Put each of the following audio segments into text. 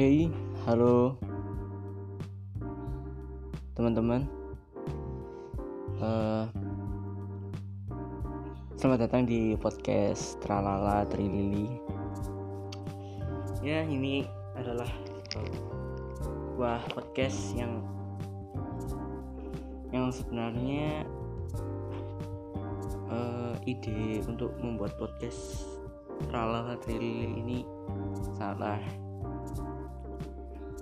Hey, halo teman-teman. Uh, selamat datang di podcast Tralala Trilili. Ya, ini adalah sebuah podcast yang yang sebenarnya uh, ide untuk membuat podcast Tralala Trilili ini salah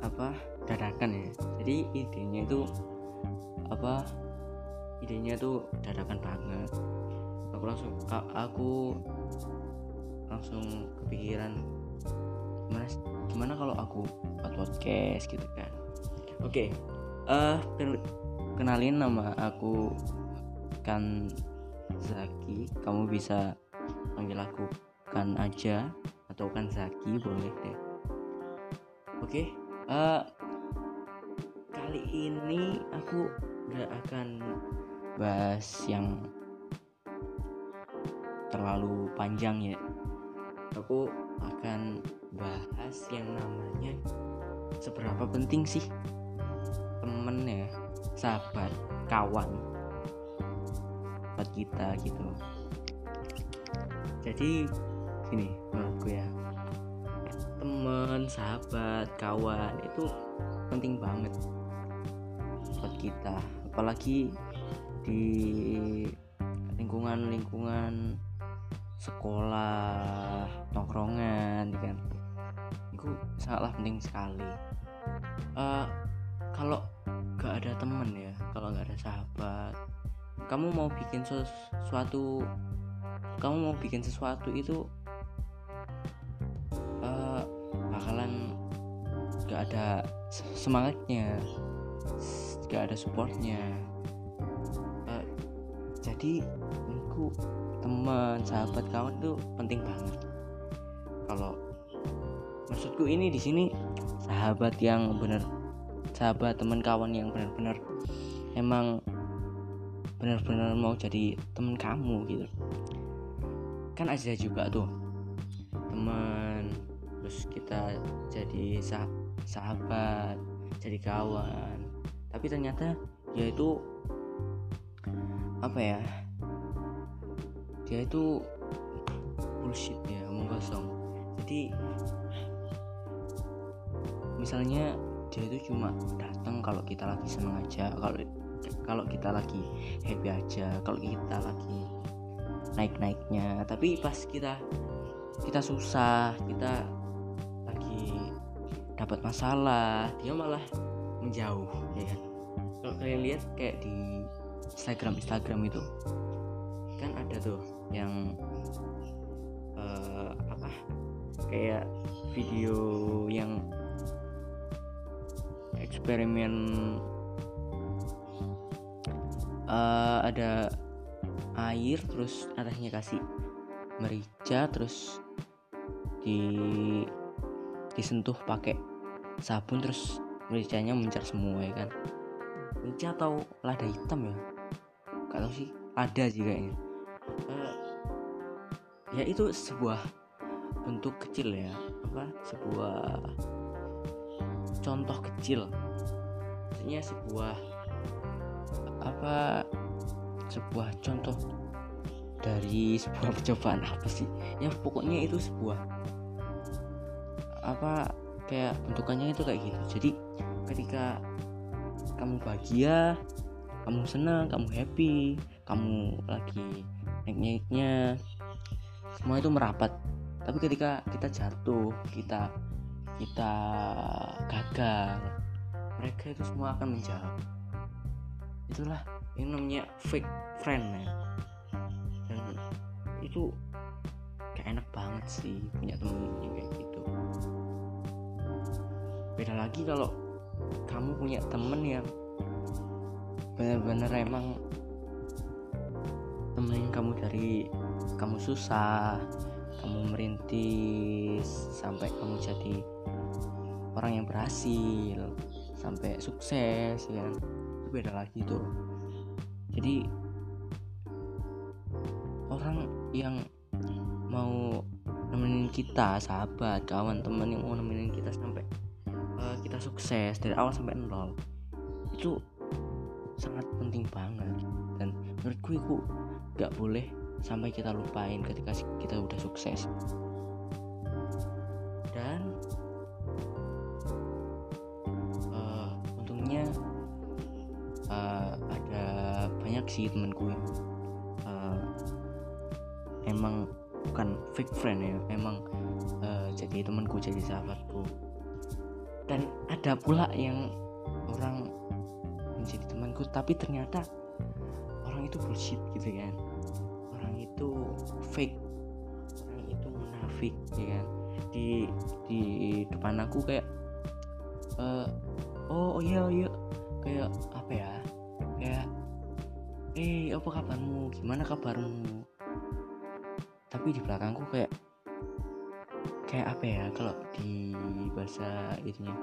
apa dadakan ya. Jadi idenya itu apa idenya itu dadakan banget. Aku langsung aku langsung kepikiran gimana gimana kalau aku buat podcast gitu kan. Oke okay. uh, eh, kenalin nama aku kan Zaki. Kamu bisa panggil aku kan aja atau kan Zaki boleh deh. Oke okay uh, kali ini aku gak akan bahas yang terlalu panjang ya. Aku akan bahas yang namanya seberapa penting sih temen ya sahabat kawan buat kita gitu. Jadi gini menurutku ya teman sahabat kawan itu penting banget buat kita. Apalagi di lingkungan-lingkungan sekolah tongkrongan kan? Itu sangatlah penting sekali. Uh, kalau gak ada temen ya kalau gak ada sahabat kamu mau bikin sesuatu kamu mau bikin sesuatu itu gak ada semangatnya gak ada supportnya. Uh, jadi aku teman sahabat kawan tuh penting banget. Kalau maksudku ini di sini sahabat yang benar sahabat teman kawan yang benar-benar emang benar-benar mau jadi teman kamu gitu. Kan ada juga tuh teman terus kita jadi sah sahabat jadi kawan. Tapi ternyata dia itu apa ya? Dia itu bullshit ya omong kosong. Jadi misalnya dia itu cuma datang kalau kita lagi seneng aja kalau kalau kita lagi happy aja kalau kita lagi naik naiknya tapi pas kita kita susah kita dapat masalah dia malah menjauh ya kan? Kalau kalian lihat kayak di Instagram Instagram itu kan ada tuh yang uh, apa? Kayak video yang eksperimen uh, ada air terus atasnya kasih merica terus di disentuh pakai sabun terus mericanya mencar semua ya kan? Merica atau lada hitam ya? Gak tau sih ada sih kayaknya. Uh, ya itu sebuah bentuk kecil ya apa sebuah contoh kecil. Maksudnya sebuah apa sebuah contoh dari sebuah percobaan apa sih? Ya pokoknya itu sebuah apa kayak bentukannya itu kayak gitu. Jadi ketika kamu bahagia kamu senang kamu happy kamu lagi naik-naiknya semua itu merapat. Tapi ketika kita jatuh kita kita gagal mereka itu semua akan menjauh itulah yang namanya fake friend ya. Dan itu kayak enak banget sih punya temen yang kayak gitu beda lagi kalau kamu punya temen yang bener-bener emang temenin kamu dari kamu susah kamu merintis sampai kamu jadi orang yang berhasil sampai sukses ya kan? Itu beda lagi tuh jadi orang yang mau nemenin kita sahabat kawan teman yang mau nemenin kita sampai uh, kita sukses dari awal sampai nol itu sangat penting banget. Dan menurutku itu gak boleh sampai kita lupain ketika kita udah sukses. Dan uh, untungnya uh, ada banyak sih temanku uh, emang bukan fake friend ya emang uh, jadi temanku jadi sahabatku ada pula yang orang menjadi temanku tapi ternyata orang itu bullshit gitu kan. Orang itu fake. Orang itu munafik ya kan. Di di depan aku kayak uh, oh, iya oh iya. Kayak apa ya? Kayak eh apa kabarmu? Gimana kabarmu? Tapi di belakangku kayak kayak apa ya? Kalau di bahasa itunya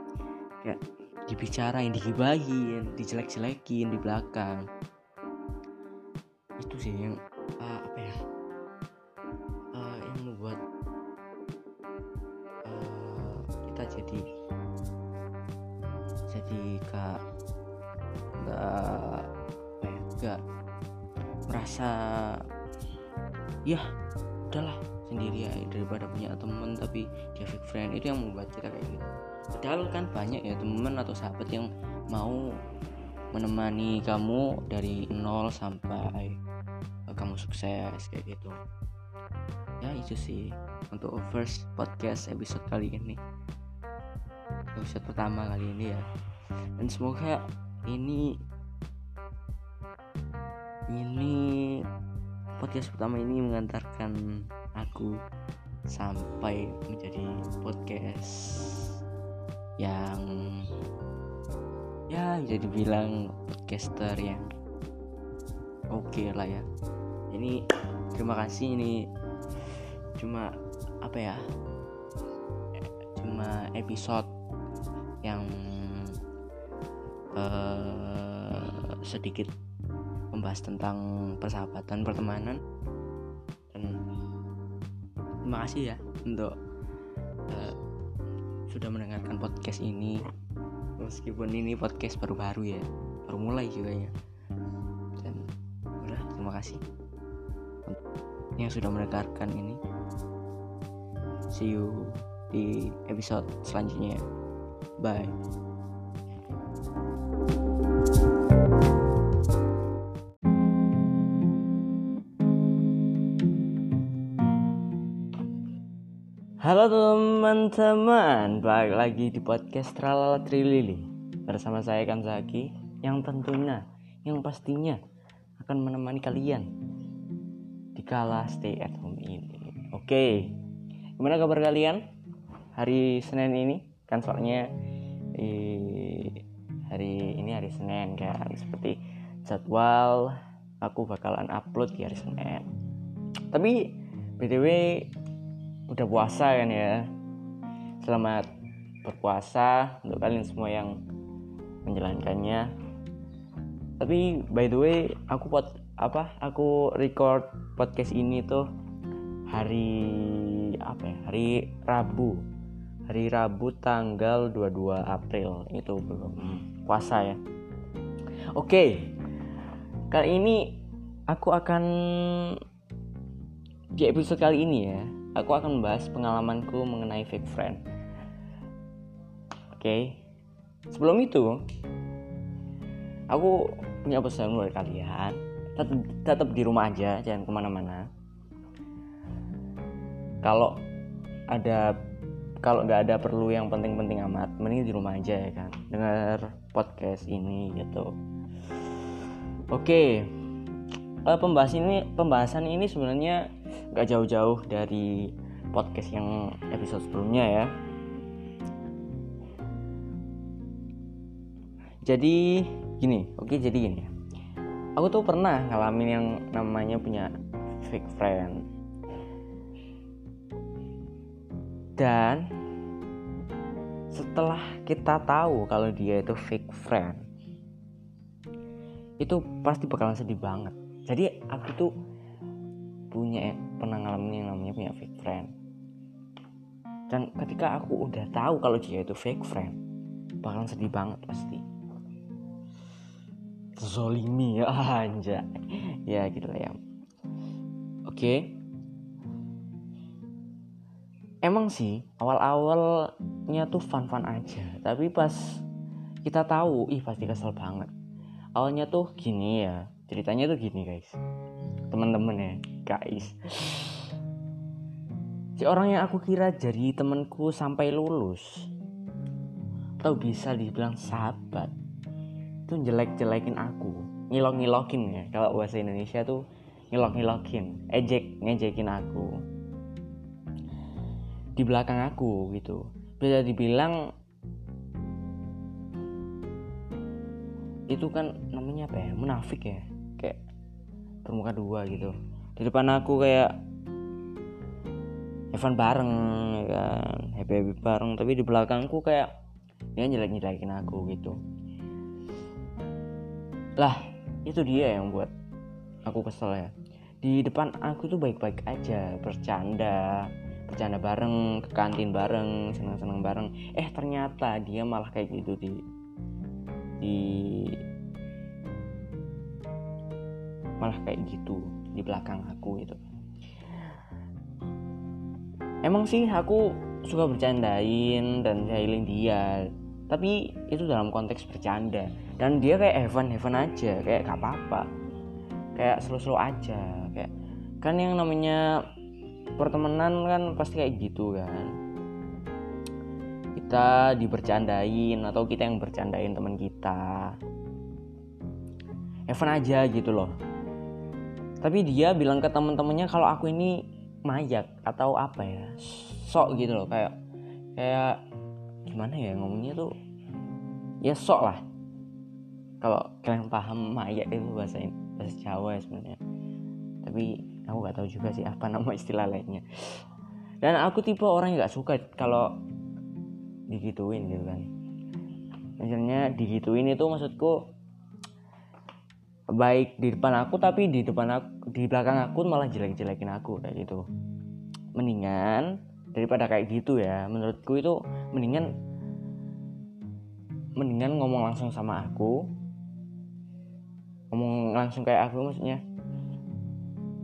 kayak dibicarain digibahin dijelek-jelekin di belakang. Itu sih yang uh, apa ya? Uh, yang membuat uh, kita jadi jadi kak nggak apa ya? Merasa ya punya temen tapi dia fake friend itu yang membuat kita kayak gitu. Padahal kan banyak ya temen atau sahabat yang mau menemani kamu dari nol sampai kamu sukses kayak gitu. Ya itu sih untuk first podcast episode kali ini. Episode pertama kali ini ya. Dan semoga ini ini podcast pertama ini mengantarkan aku sampai menjadi podcast yang ya bisa dibilang podcaster yang oke okay lah ya. Ini terima kasih ini cuma apa ya cuma episode yang uh, sedikit membahas tentang persahabatan pertemanan terima kasih ya untuk uh, sudah mendengarkan podcast ini. Meskipun ini podcast baru-baru ya baru mulai juga ya dan udah terima kasih yang sudah mendengarkan ini. See you di episode selanjutnya. Bye teman-teman, balik lagi di podcast Tralala Trilili. Bersama saya Kanzaki Yang tentunya, yang pastinya akan menemani kalian Di kala stay at home ini. Oke, gimana kabar kalian? Hari Senin ini? Kan soalnya eh, Hari ini hari Senin kan? Seperti jadwal Aku bakalan upload di hari Senin. Tapi BTW udah puasa kan ya selamat berpuasa untuk kalian semua yang menjalankannya. Tapi by the way aku pot apa aku record podcast ini tuh hari apa ya hari Rabu. Hari Rabu tanggal 22 April itu belum puasa ya. Oke kali ini aku akan di episode kali ini ya aku akan membahas pengalamanku mengenai fake friend. Oke, okay. sebelum itu, aku punya pesan buat kalian. Tetap, tetap di rumah aja, jangan ke mana-mana. Kalau ada kalau nggak ada perlu yang penting-penting amat, mending di rumah aja ya kan, dengar podcast ini gitu. Oke, okay. uh, pembahasan ini pembahasan ini sebenarnya gak jauh-jauh dari podcast yang episode sebelumnya ya jadi gini oke jadi gini aku tuh pernah ngalamin yang namanya punya fake friend. Dan setelah kita tahu kalau dia itu fake friend itu pasti bakalan sedih banget. Jadi aku tuh punya pernah ngalamin yang namanya punya fake friend. Dan ketika aku udah tahu kalau dia itu fake friend bakalan sedih banget pasti zolimi ya anja ya gitu lah ya. Oke. Emang sih awal-awalnya tuh fun-fun aja. Tapi pas kita tahu ih pasti kesel banget. Awalnya tuh gini ya ceritanya tuh gini guys. Teman-teman ya guys. Si orang yang aku kira jadi temanku sampai lulus atau bisa dibilang sahabat itu jelek-jelekin aku. Ngilok-ngilokin ya. Kalau bahasa Indonesia tuh ngilok-ngilokin. Ejek ngejekin aku. Di belakang aku gitu. Bisa dibilang itu kan namanya apa ya? Munafik ya. Kayak bermuka dua gitu. Di depan aku kayak Evan bareng ya kan? Happy happy bareng. Tapi di belakangku kayak dia jelek jelekin aku gitu lah itu dia yang buat aku kesel ya. Di depan aku tuh baik-baik aja bercanda bercanda bareng ke kantin bareng seneng-seneng bareng. Eh ternyata dia malah kayak gitu di. Di malah kayak gitu di belakang aku itu emang sih aku suka bercandain dan jahilin dia tapi itu dalam konteks bercanda. Dan dia kayak heaven heaven aja kayak gak apa-apa. Kayak slow-slow aja kayak kan yang namanya pertemanan kan pasti kayak gitu kan. Kita dibercandain atau kita yang bercandain teman kita. Evan aja gitu loh. Tapi dia bilang ke teman-temannya kalau aku ini mayak atau apa ya? Sok gitu loh kayak kayak gimana ya ngomongnya tuh? Ya sok lah. Kalau kalian paham mayak itu bahasa bahasa Jawa ya sebenarnya. Tapi aku nggak tahu juga sih apa nama istilah lainnya. Dan aku tipe orang yang nggak suka kalau digituin gitu kan. Misalnya digituin itu maksudku baik di depan aku tapi di depan aku di belakang aku malah jelek-jelekin aku kayak gitu. Mendingan daripada kayak gitu ya. Menurutku itu mendingan mendingan ngomong langsung sama aku. Ngomong langsung kayak aku maksudnya.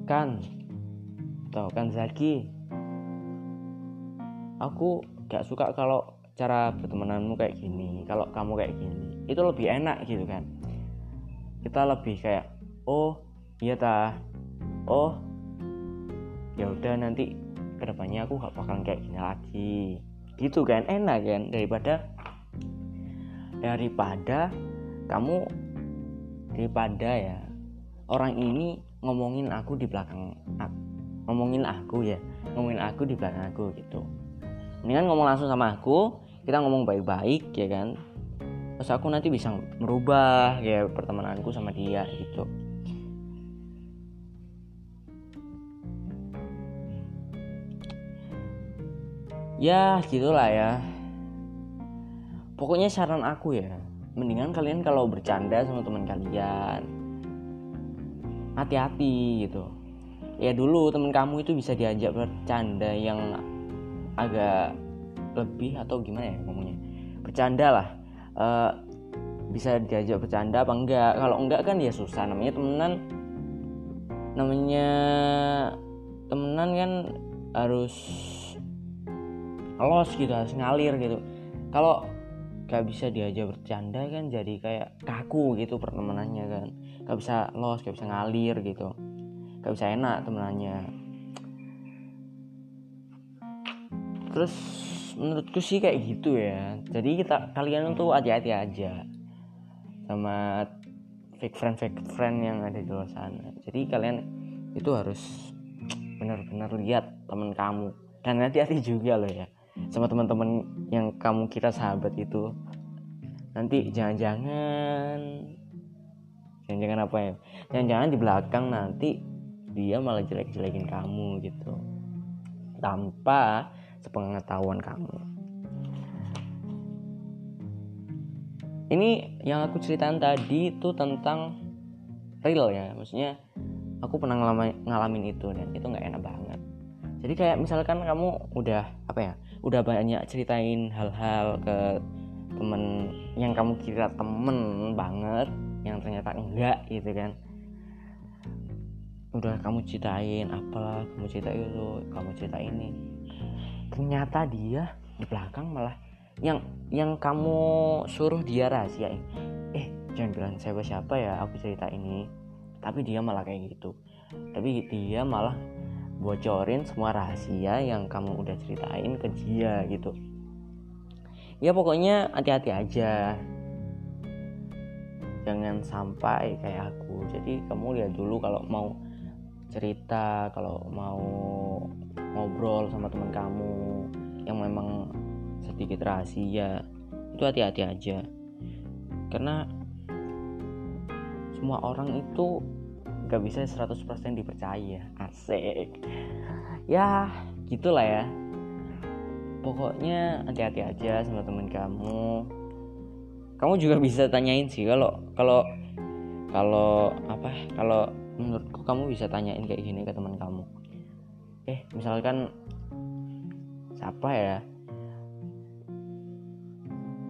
Kan atau kan Zaki? Aku gak suka kalau cara bertemananmu kayak gini kalau kamu kayak gini. Itu lebih enak gitu kan. Kita lebih kayak oh iya ta oh ya udah nanti ke depannya aku gak bakalan kayak gini lagi. Gitu kan enak kan daripada daripada kamu daripada ya orang ini ngomongin aku di belakang aku. ngomongin aku ya ngomongin aku di belakang aku gitu. Kan ngomong langsung sama aku kita ngomong baik-baik ya kan terus aku nanti bisa merubah ya pertemananku sama dia gitu ya gitulah ya. Pokoknya saran aku ya mendingan kalian kalau bercanda sama teman kalian hati-hati gitu. Ya dulu temen kamu itu bisa diajak bercanda yang agak lebih atau gimana ya ngomongnya? Bercanda lah. Uh, bisa diajak bercanda apa enggak? Kalau enggak kan ya susah namanya temenan. Namanya temenan kan harus los gitu harus ngalir gitu. Kalau gak bisa diajak bercanda kan jadi kayak kaku gitu pertemanannya kan. Gak bisa los gak bisa ngalir gitu. Gak bisa enak temenannya. Terus menurutku sih kayak gitu ya. Jadi kita kalian tuh hati-hati aja sama fake friend fake friend yang ada di luar sana. Jadi kalian itu harus benar-benar lihat temen kamu. Dan hati-hati juga loh ya sama teman-teman yang kamu kira sahabat itu. Nanti jangan-jangan jangan-jangan apa ya? Jangan-jangan di belakang nanti dia malah jelek-jelekin kamu gitu. Tanpa sepengetahuan kamu. Ini yang aku ceritain tadi itu tentang real ya. Maksudnya aku pernah ngalamin, ngalamin itu dan itu nggak enak banget. Jadi kayak misalkan kamu udah apa ya udah banyak ceritain hal-hal ke temen yang kamu kira temen banget yang ternyata enggak gitu kan. Udah kamu ceritain apalah kamu cerita itu kamu cerita ini. Ternyata dia di belakang malah yang yang kamu suruh dia rahasiain. Eh jangan bilang siapa siapa ya aku cerita ini. Tapi dia malah kayak gitu. Tapi dia malah bocorin semua rahasia yang kamu udah ceritain ke dia gitu. Ya pokoknya hati-hati aja. Jangan sampai kayak aku. Jadi kamu lihat dulu kalau mau cerita kalau mau ngobrol sama teman kamu yang memang sedikit rahasia itu hati-hati aja. Karena semua orang itu gak bisa 100% dipercaya. Asik. Ya gitulah ya. Pokoknya hati-hati aja sama teman kamu. Kamu juga bisa tanyain sih kalau kalau kalau apa kalau menurutku kamu bisa tanyain kayak gini ke teman kamu. Eh misalkan siapa ya?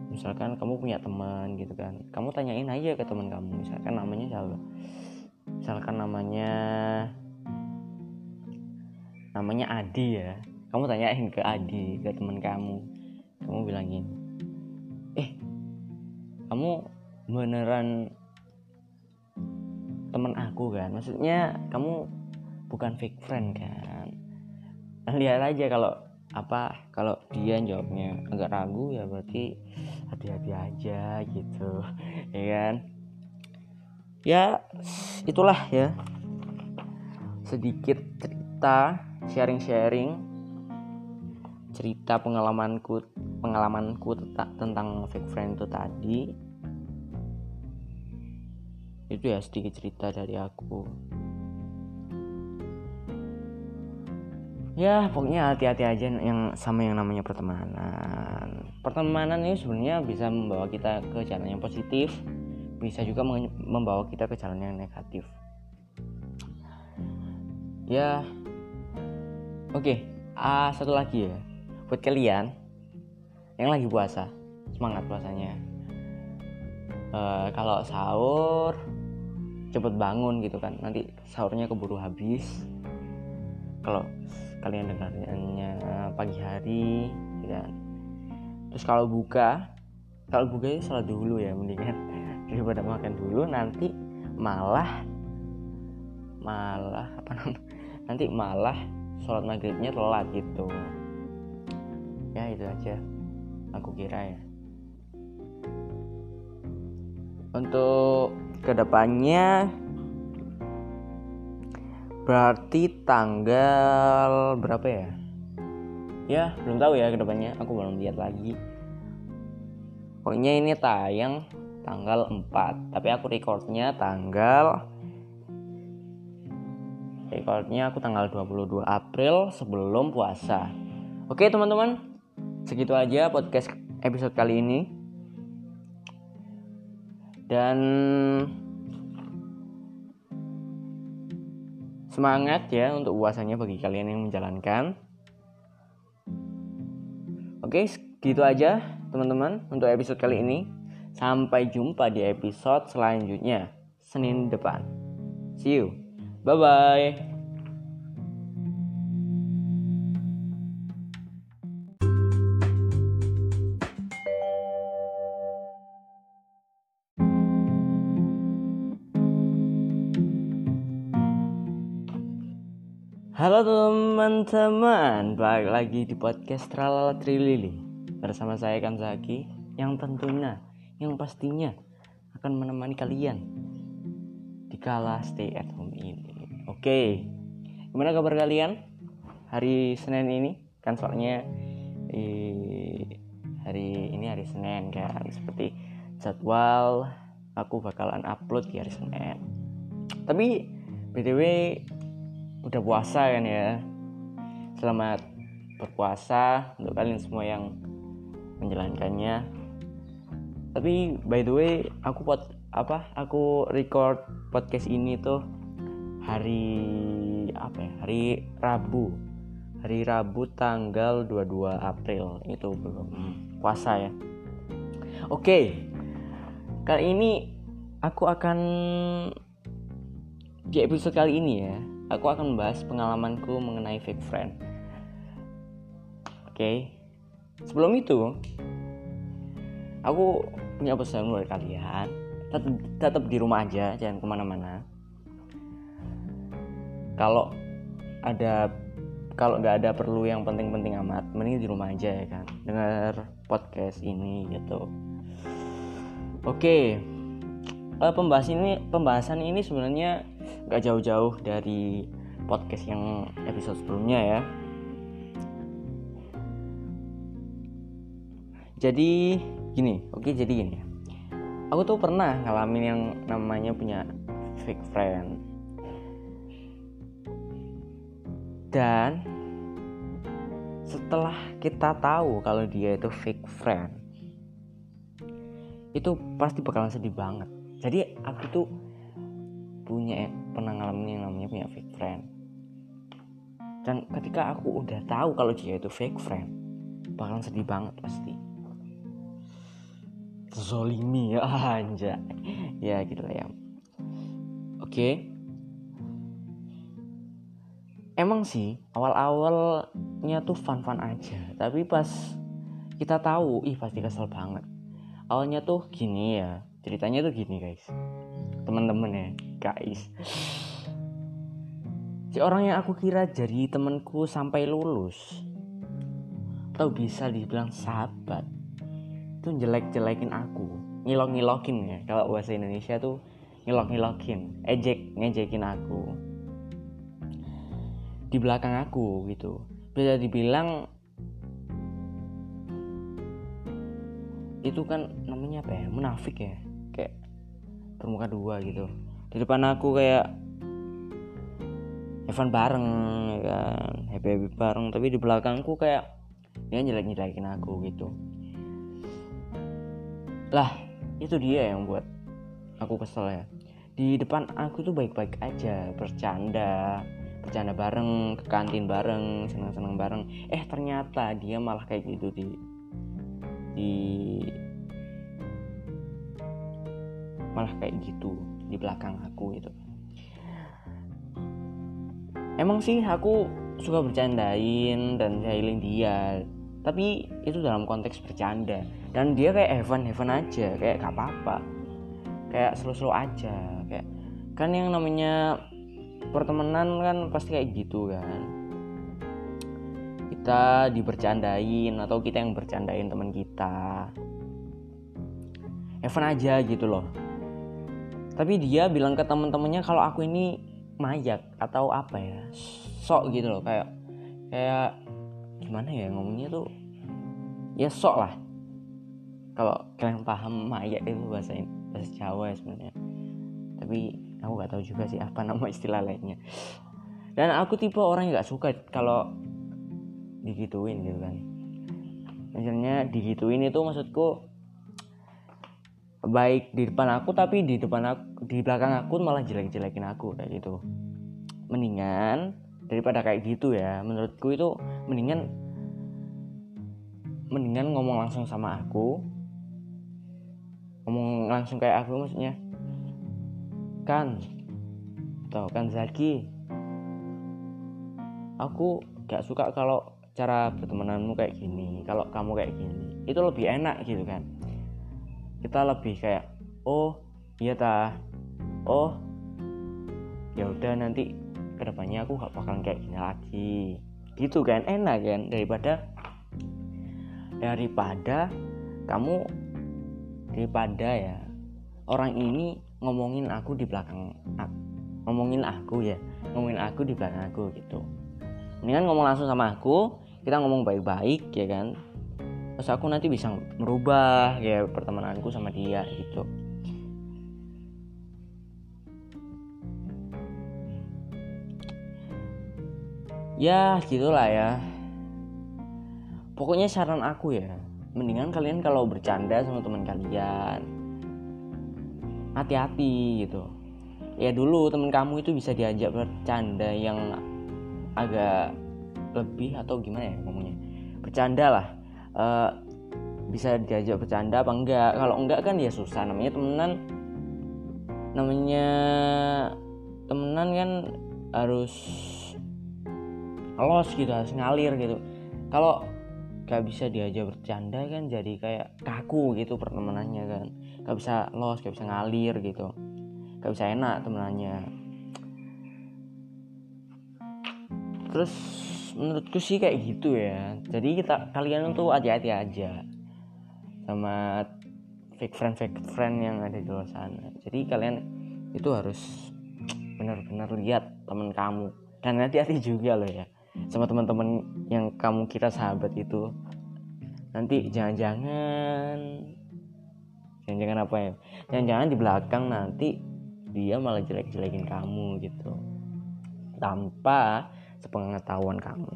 Misalkan kamu punya teman gitu kan. Kamu tanyain aja ke teman kamu misalkan namanya siapa misalkan namanya namanya Adi ya. Kamu tanyain ke Adi ke teman kamu. Kamu bilangin eh kamu beneran teman aku kan? Maksudnya kamu bukan fake friend kan? Nah, lihat aja kalau apa kalau dia jawabnya agak ragu ya berarti hati-hati aja gitu ya kan ya itulah ya. Sedikit cerita sharing-sharing cerita pengalamanku pengalamanku tentang fake friend itu tadi. Itu ya sedikit cerita dari aku. Ya pokoknya hati-hati aja yang sama yang namanya pertemanan. Pertemanan ini sebenarnya bisa membawa kita ke jalan yang positif bisa juga membawa kita ke jalan yang negatif. Ya oke okay. ah satu lagi ya. Buat kalian yang lagi puasa semangat puasanya. Uh, kalau sahur cepet bangun gitu kan. Nanti sahurnya keburu habis. Kalau kalian dengarnya pagi hari gitu kan. Terus kalau buka kalau buka itu salat dulu ya mendingan daripada makan dulu nanti malah malah apa namanya nanti malah sholat maghribnya telat gitu. Ya itu aja. Aku kira ya. Untuk ke depannya berarti tanggal berapa ya? Ya belum tahu ya ke depannya. Aku belum lihat lagi. Pokoknya ini tayang tanggal 4 tapi aku recordnya tanggal recordnya aku tanggal 22 April sebelum puasa. Oke teman-teman. Segitu aja podcast episode kali ini. Dan semangat ya untuk puasanya bagi kalian yang menjalankan. Oke gitu aja teman-teman untuk episode kali ini sampai jumpa di episode selanjutnya Senin depan. See you. Bye bye Halo teman-teman, balik lagi di podcast Tralala Trilili. Bersama saya Kanzaki Yang tentunya, yang pastinya akan menemani kalian Di kala stay at home ini. Oke, gimana kabar kalian? Hari Senin ini? Kan soalnya eh, Hari ini hari Senin kan Seperti jadwal Aku bakalan upload di hari Senin. Tapi BTW udah puasa kan ya? Selamat berpuasa untuk kalian semua yang menjalankannya tapi by the way aku pot apa aku record podcast ini tuh hari apa ya hari Rabu. Hari Rabu tanggal 22 April. Itu belum puasa ya. Oke. Kali ini aku akan di episode kali ini ya aku akan membahas pengalamanku mengenai fake friend. Oke. Sebelum itu aku punya pesan buat kalian. Tetap, tetap di rumah aja jangan ke mana-mana. Kalau ada kalau nggak ada perlu yang penting-penting amat mending di rumah aja ya kan. Dengar podcast ini gitu. Oke. Uh, pembahas ini pembahasan ini sebenarnya nggak jauh-jauh dari podcast yang episode sebelumnya ya jadi gini oke jadi gini aku tuh pernah ngalamin yang namanya punya fake friend. Dan setelah kita tahu kalau dia itu fake friend itu pasti bakalan sedih banget. Jadi aku tuh punya pernah ngalamin yang namanya punya fake friend. Dan ketika aku udah tahu kalau dia itu fake friend bakalan sedih banget pasti zolimi ya anja ya gitu lah ya. Oke. Emang sih awal-awalnya tuh fun-fun aja. Tapi pas kita tahu ih pasti kesel banget. Awalnya tuh gini ya ceritanya tuh gini guys. Teman-teman ya guys. Si orang yang aku kira jadi temanku sampai lulus atau bisa dibilang sahabat tuh jelek-jelekin aku. Ngilok-ngilokin ya. Kalau bahasa Indonesia tuh ngilok-ngilokin ejek ngejekin aku. Di belakang aku gitu. Bisa dibilang itu kan namanya apa ya? Munafik ya. Kayak bermuka dua gitu. Di depan aku kayak Evan bareng ya kan? Happy happy bareng. Tapi di belakangku kayak dia jelek jelekin aku gitu lah itu dia yang buat aku kesel ya. Di depan aku tuh baik-baik aja bercanda bercanda bareng ke kantin bareng seneng-seneng bareng. Eh ternyata dia malah kayak gitu di di malah kayak gitu di belakang aku itu emang sih aku suka bercandain dan jahilin dia tapi itu dalam konteks bercanda. Dan dia kayak heaven heaven aja kayak gak apa-apa. Kayak slow-slow aja kayak kan yang namanya pertemanan kan pasti kayak gitu kan. Kita dibercandain atau kita yang bercandain teman kita. Heaven aja gitu loh. Tapi dia bilang ke temen-temennya kalau aku ini mayak atau apa ya? Sok gitu loh kayak kayak gimana ya ngomongnya tuh? Ya sok lah. Kalau kalian paham mayat itu bahasa bahasa Jawa ya sebenarnya. Tapi aku nggak tahu juga sih apa nama istilah lainnya. Dan aku tipe orang yang nggak suka kalau digituin gitu kan. Misalnya digituin itu maksudku baik di depan aku tapi di depan aku di belakang aku malah jelek-jelekin aku kayak gitu. Mendingan daripada kayak gitu ya. Menurutku itu mendingan mendingan ngomong langsung sama aku. Ngomong langsung kayak aku maksudnya. Kan tau kan Zaki? Aku gak suka kalau cara bertemananmu kayak gini kalau kamu kayak gini. Itu lebih enak gitu kan? Kita lebih kayak oh iya ta. Oh ya udah nanti ke depannya aku gak bakalan kayak gini lagi gitu kan enak kan daripada daripada kamu daripada ya orang ini ngomongin aku di belakang ngomongin aku ya ngomongin aku di belakang aku gitu. Kan ngomong langsung sama aku kita ngomong baik-baik ya kan. Terus aku nanti bisa merubah ya pertemananku sama dia gitu ya gitulah ya. Pokoknya saran aku ya mendingan kalian kalau bercanda sama teman kalian hati-hati gitu. Ya dulu teman kamu itu bisa diajak bercanda yang agak lebih atau gimana ya ngomongnya? Bercanda lah. Uh, bisa diajak bercanda apa enggak? Kalau enggak kan ya susah namanya temenan. Namanya temenan kan harus los gitu harus ngalir gitu. Kalau gak bisa diajak bercanda kan jadi kayak kaku gitu pertemanannya kan. Gak bisa los gak bisa ngalir gitu. Gak bisa enak temenannya. Terus menurutku sih kayak gitu ya. Jadi kita kalian tuh hati-hati aja sama fake friend fake friend yang ada di luar sana. Jadi kalian itu harus benar-benar lihat teman kamu. Dan hati-hati juga loh ya sama teman-teman yang kamu kira sahabat itu. Nanti jangan-jangan jangan-jangan apa ya? Jangan-jangan di belakang nanti dia malah jelek-jelekin kamu gitu. Tanpa sepengetahuan kamu.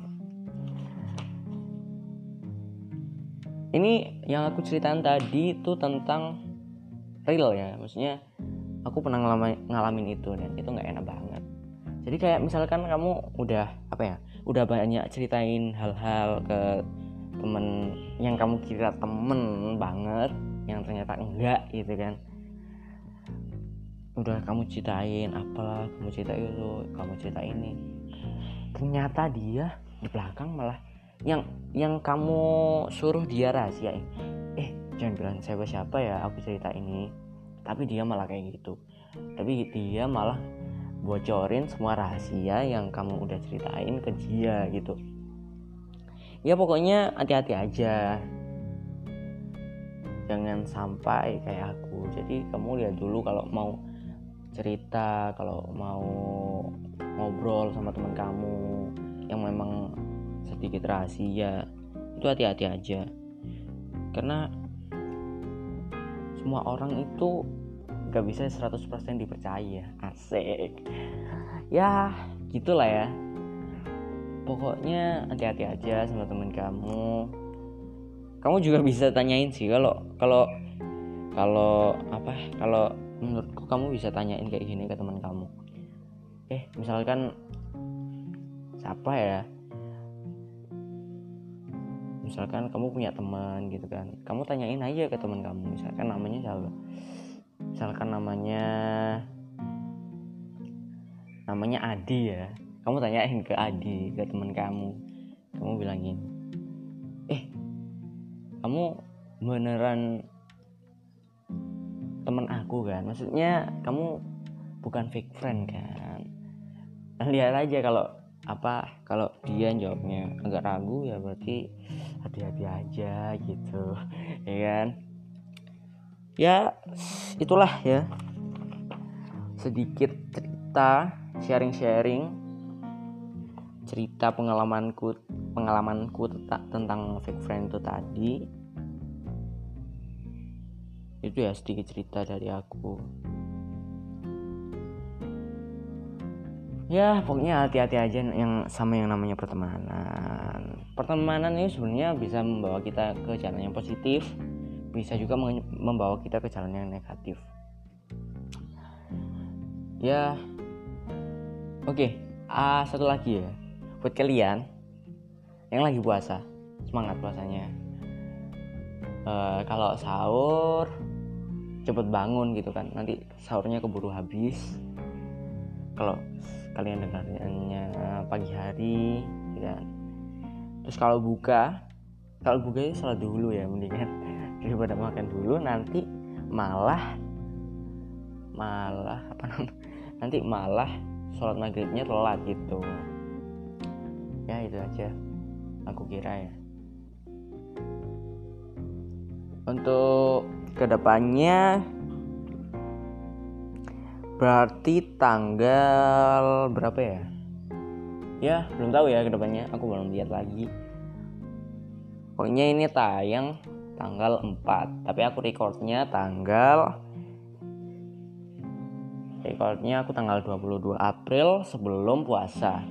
Ini yang aku ceritain tadi itu tentang real ya. Maksudnya aku pernah ngalamin, ngalamin itu dan itu nggak enak banget jadi kayak misalkan kamu udah apa ya udah banyak ceritain hal-hal ke temen yang kamu kira temen banget yang ternyata enggak gitu kan. Udah kamu ceritain apalah kamu cerita itu kamu cerita ini. Ternyata dia di belakang malah yang yang kamu suruh dia rahasia eh jangan bilang siapa siapa ya aku cerita ini. Tapi dia malah kayak gitu. Tapi dia malah bocorin semua rahasia yang kamu udah ceritain ke dia gitu. Ya pokoknya hati-hati aja. Jangan sampai kayak aku. Jadi kamu lihat dulu kalau mau cerita kalau mau ngobrol sama teman kamu yang memang sedikit rahasia itu hati-hati aja. Karena semua orang itu gak bisa 100% dipercaya. Asik. Ya gitulah ya. Pokoknya hati-hati aja sama teman kamu. Kamu juga bisa tanyain sih kalau kalau kalau apa kalau menurutku kamu bisa tanyain kayak gini ke teman kamu. Eh misalkan siapa ya? Misalkan kamu punya teman gitu kan. Kamu tanyain aja ke teman kamu. Misalkan namanya siapa misalkan namanya namanya Adi ya. Kamu tanyain ke Adi ke teman kamu. Kamu bilangin eh kamu beneran teman aku kan? Maksudnya kamu bukan fake friend kan? Nah, lihat aja kalau apa kalau dia jawabnya agak ragu ya berarti hati-hati aja gitu ya kan ya itulah ya. Sedikit cerita sharing-sharing cerita pengalamanku pengalamanku tentang fake friend itu tadi. Itu ya sedikit cerita dari aku. Ya pokoknya hati-hati aja yang sama yang namanya pertemanan. Pertemanan ini sebenarnya bisa membawa kita ke jalan yang positif bisa juga membawa kita ke jalan yang negatif. Ya oke okay. uh, satu lagi ya. Buat kalian yang lagi puasa semangat puasanya. Uh, kalau sahur cepet bangun gitu kan. Nanti sahurnya keburu habis. Kalau kalian dengarnya pagi hari gitu kan. Terus kalau buka kalau buka itu salat dulu ya mendingan daripada makan dulu nanti malah malah apa namanya nanti malah sholat maghribnya telat gitu. Ya itu aja aku kira ya. Untuk ke depannya berarti tanggal berapa ya? Ya belum tahu ya ke depannya. Aku belum lihat lagi. Pokoknya ini tayang tanggal 4 tapi aku recordnya tanggal recordnya aku tanggal 22 April sebelum puasa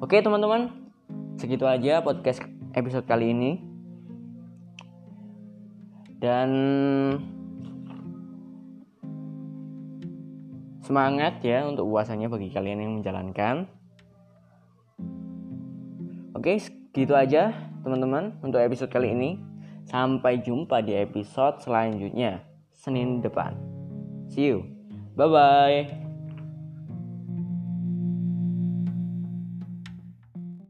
oke teman-teman segitu aja podcast episode kali ini dan Semangat ya untuk puasanya bagi kalian yang menjalankan. Oke, gitu aja teman-teman untuk episode kali ini. Sampai jumpa di episode selanjutnya Senin depan. See you. Bye bye.